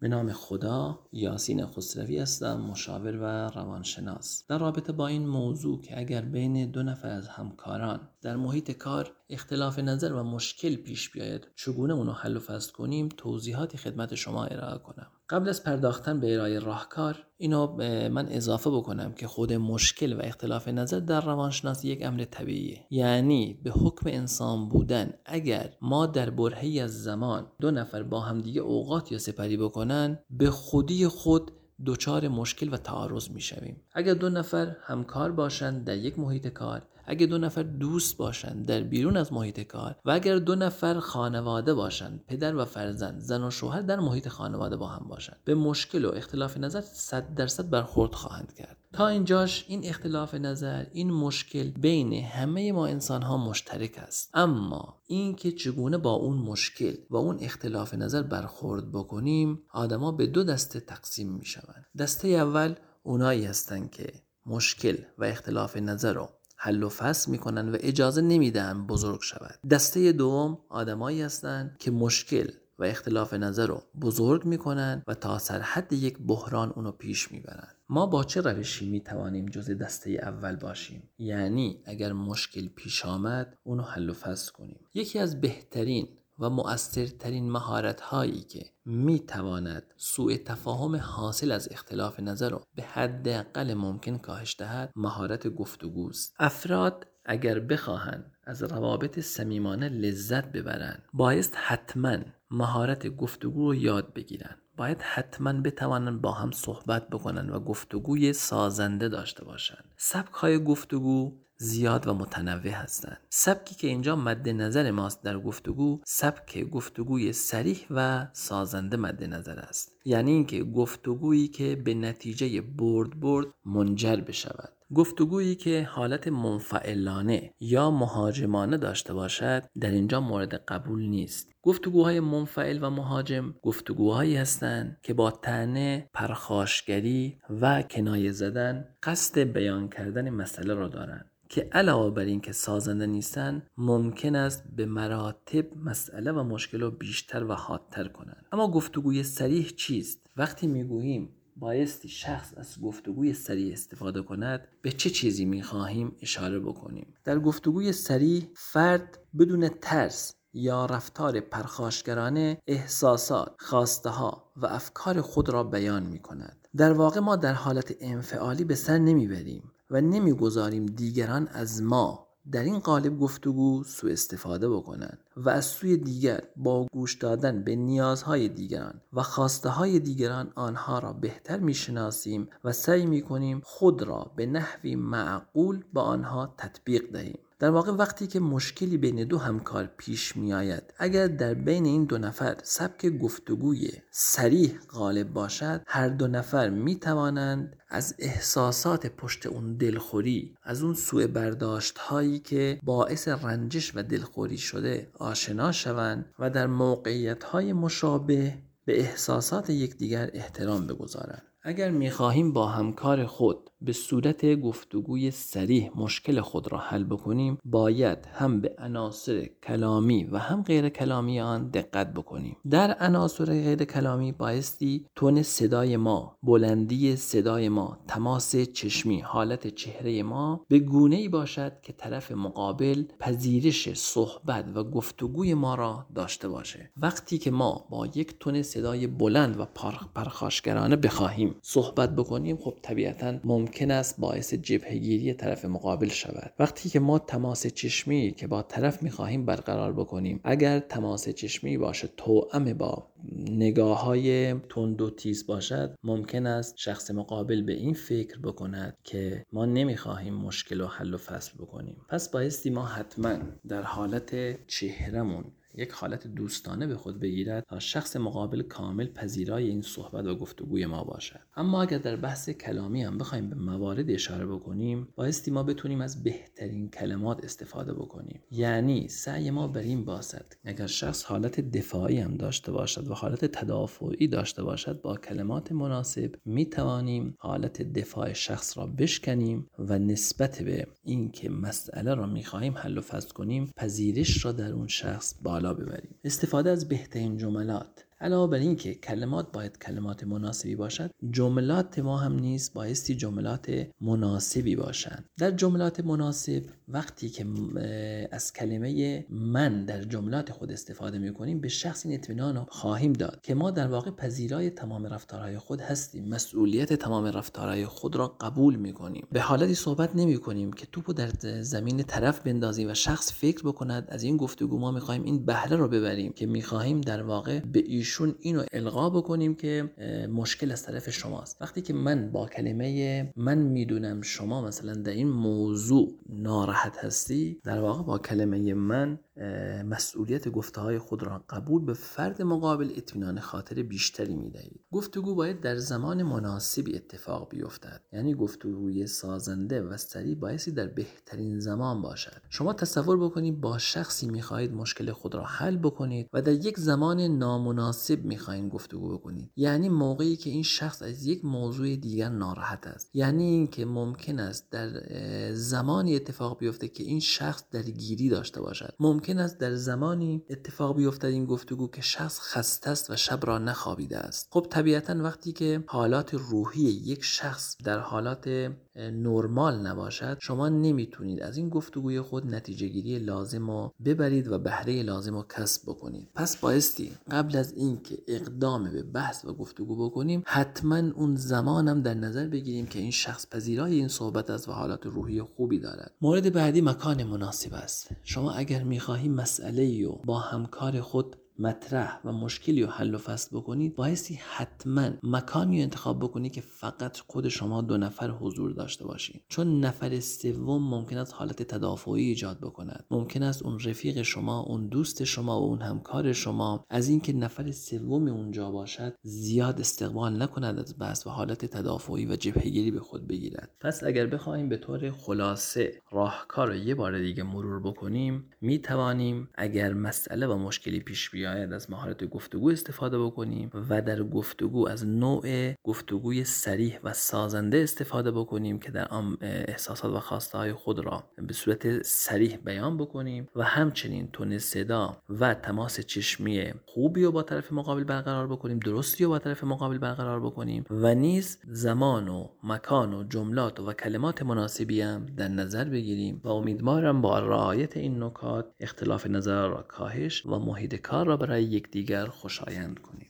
به نام خدا یاسین خسروی هستم مشاور و روانشناس. در رابطه با این موضوع که اگر بین دو نفر از همکاران در محیط کار اختلاف نظر و مشکل پیش بیاید چگونه اونو حل و فصل کنیم توضیحاتی خدمت شما ارائه کنم. قبل از پرداختن به ارائه راهکار اینو من اضافه بکنم که خود مشکل و اختلاف نظر در روانشناسی یک امر طبیعیه. یعنی به حکم انسان بودن اگر ما در برهی از زمان دو نفر با همدیگه اوقات یا سپری بکنن به خودی خود دچار مشکل و تعارض می‌شویم. اگر دو نفر همکار باشند در یک محیط کار اگر دو نفر دوست باشند در بیرون از محیط کار و اگر دو نفر خانواده باشند پدر و فرزند زن و شوهر در محیط خانواده با هم باشند به مشکل و اختلاف نظر صد درصد برخورد خواهند کرد. تا اینجاش این اختلاف نظر این مشکل بین همه ما انسان ها مشترک است. اما اینکه چگونه با اون مشکل و اون اختلاف نظر برخورد بکنیم آدما به دو دسته تقسیم می شوند دسته اول اونایی هستند که مشکل و اختلاف نظر رو حل و فصل می‌کنن و اجازه نمیدن بزرگ شود. دسته دوم آدمایی هستند که مشکل و اختلاف نظر رو بزرگ می‌کنن و تا سرحد یک بحران اونو پیش می‌برن. ما با چه روشی می‌توانیم جز دسته اول باشیم؟ یعنی اگر مشکل پیش آمد اونو حل و فصل کنیم. یکی از بهترین و مؤثرترین مهارت هایی که می تواند سوء تفاهم حاصل از اختلاف نظر را به حد اقل ممکن کاهش دهد مهارت گفتگوست افراد اگر بخواهند از روابط صمیمانه لذت ببرند بایست حتما مهارت گفتگو رو یاد بگیرند. باید حتما بتوانند با هم صحبت بکنن و گفتگوی سازنده داشته باشند. سبک های گفتگو زیاد و متنوع هستند. سبکی که اینجا مد نظر ماست در گفتگو سبک گفتگوی سریح و سازنده مد نظر است. یعنی اینکه گفتگویی که به نتیجه برد برد منجر بشود. گفتگویی که حالت منفعلانه یا مهاجمانه داشته باشد در اینجا مورد قبول نیست. گفتگوهای منفعل و مهاجم گفتگوهایی هستند که با تنه پرخاشگری و کنایه زدن قصد بیان کردن مسئله را دارند. که علاوه بر اینکه سازنده نیستن ممکن است به مراتب مسئله و مشکل رو بیشتر و حادتر کنند اما گفتگوی سریح چیست؟ وقتی می‌گوییم بایستی شخص از گفتگوی سریع استفاده کند به چه چیزی می‌خواهیم اشاره بکنیم؟ در گفتگوی سریع فرد بدون ترس یا رفتار پرخاشگرانه احساسات، خواسته ها و افکار خود را بیان می کند. در واقع ما در حالت انفعالی به سر نمی‌بریم. و نمی‌گذاریم دیگران از ما در این قالب گفتگو سوء استفاده بکنند و از سوی دیگر با گوش دادن به نیازهای دیگران و خواسته های دیگران آنها را بهتر می‌شناسیم و سعی می‌کنیم خود را به نحوی معقول با آنها تطبیق دهیم. در واقع وقتی که مشکلی بین دو همکار پیش می آید اگر در بین این دو نفر سبک گفتگوی سریح غالب باشد هر دو نفر می توانند از احساسات پشت اون دلخوری از اون سوء برداشت هایی که باعث رنجش و دلخوری شده آشنا شوند و در موقعیت های مشابه به احساسات یکدیگر احترام بگذارند. اگر می‌خواهیم با همکار خود به صورت گفتگوی سریح مشکل خود را حل بکنیم باید هم به عناصر کلامی و هم غیر کلامی آن دقت بکنیم. در عناصر غیر کلامی بایستی تون صدای ما بلندی صدای ما تماس چشمی حالت چهره ما به گونه ای باشد که طرف مقابل پذیرش صحبت و گفتگوی ما را داشته باشه. وقتی که ما با یک تون صدای بلند و پرخاشگرانه بخواهیم صحبت بکنیم خب طبیعتا ممکن است باعث جبهگیری طرف مقابل شود. وقتی که ما تماس چشمی که با طرف می‌خواهیم برقرار بکنیم اگر تماس چشمی باشه توأم با نگاه های تند و تیز باشد ممکن است شخص مقابل به این فکر بکند که ما نمی‌خواهیم مشکل و حل و فصل بکنیم. پس بایستی ما حتما در حالت چهرمون یک حالت دوستانه به خود بگیرد تا شخص مقابل کامل پذیرای این صحبت و گفتگوی ما باشد. اما اگر در بحث کلامی هم بخوایم به موارد اشاره بکنیم بایستی ما بتونیم از بهترین کلمات استفاده بکنیم. یعنی سعی ما بر این باشد اگر شخص حالت دفاعی هم داشته باشد و حالت تدافعی داشته باشد با کلمات مناسب می توانیم حالت دفاع شخص را بشکنیم و نسبت به اینکه مسئله را می‌خواهیم حل و فصل کنیم پذیرش را در اون شخص بالا ببریم. استفاده از بهترین جملات. علاوه بر اینکه کلمات باید کلمات مناسبی باشد جملات ما هم نیست بایستی جملات مناسبی باشند. در جملات مناسب وقتی که از کلمه من در جملات خود استفاده می کنیم به شخص این اطمینان خواهیم داد که ما در واقع پذیرای تمام رفتارهای خود هستیم. مسئولیت تمام رفتارهای خود را قبول می کنیم به حالتی صحبت نمی کنیم که توپو در زمین طرف بندازیم و شخص فکر بکند از این گفتگو ما می‌خواهیم این بهره رو ببریم که می‌خواهیم در واقع به ایشون اینو القا بکنیم که مشکل از طرف شماست. وقتی که من با کلمه من می‌دونم شما مثلا در این موضوع ناراحت هستی در واقع با کلمه من مسئولیت گفته های خود را قبول به فرد مقابل اطمینان خاطر بیشتری می دهید گفتگو باید در زمان مناسبی اتفاق بیفتد. یعنی گفتگوی سازنده و سریع بایستی در بهترین زمان باشد. شما تصور بکنید با شخصی می‌خواهید مشکل خود را حل بکنید و در یک زمان نامناسب می‌خواهید گفتگو بکنید. یعنی موقعی که این شخص از یک موضوع دیگر ناراحت است. یعنی اینکه ممکن است در زمانی اتفاق بیفته که این شخص درگیری داشته باشد. ممکن ممکن است در زمانی اتفاق بیفتد این گفتگو که شخص خسته است و شب را نخوابیده است. خب طبیعتا وقتی که حالات روحی یک شخص در حالات نرمال نباشد شما نمی‌تونید از این گفتگوی خود نتیجه گیری لازم رو ببرید و بهره لازم رو کسب بکنید. پس بایستی قبل از اینکه اقدام به بحث و گفتگو بکنیم حتما اون زمانم در نظر بگیریم که این شخص پذیرای این صحبت است و حالات روحی خوبی دارد. مورد بعدی مکان مناسب است. شما اگر می‌خواهی مسئله رو با همکار خود مطرح و مشکلی رو حل و فصل بکنید بایستی حتما مکانی رو انتخاب بکنید که فقط خود شما دو نفر حضور داشته باشید چون نفر سوم ممکن است حالت تدافعی ایجاد بکند. ممکن است اون رفیق شما اون دوست شما و اون همکار شما از اینکه نفر سوم اونجا باشد زیاد استقبال نکند از بحث و حالت تدافعی و جبهگیری به خود بگیرد. پس اگر بخواهیم به طور خلاصه راهکار رو یه بار دیگه مرور بکنیم می توانیم اگر مسئله و مشکلی پیش بیاد بیاید از مهارت گفتگو استفاده بکنیم و در گفتگو از نوع گفتگوی سریح و سازنده استفاده بکنیم که در آن احساسات و خواسته های خود را به صورت سریح بیان بکنیم و همچنین تون صدا و تماس چشمی خوبی رو با طرف مقابل برقرار بکنیم درستی رو با طرف مقابل برقرار بکنیم و نیز زمان و مکان و جملات و کلمات مناسبی هم در نظر بگیریم و امیدوارم با رعایت این نکات اختلاف نظر را کاهش و محیط کار را برای یکدیگر خوشایند کنیم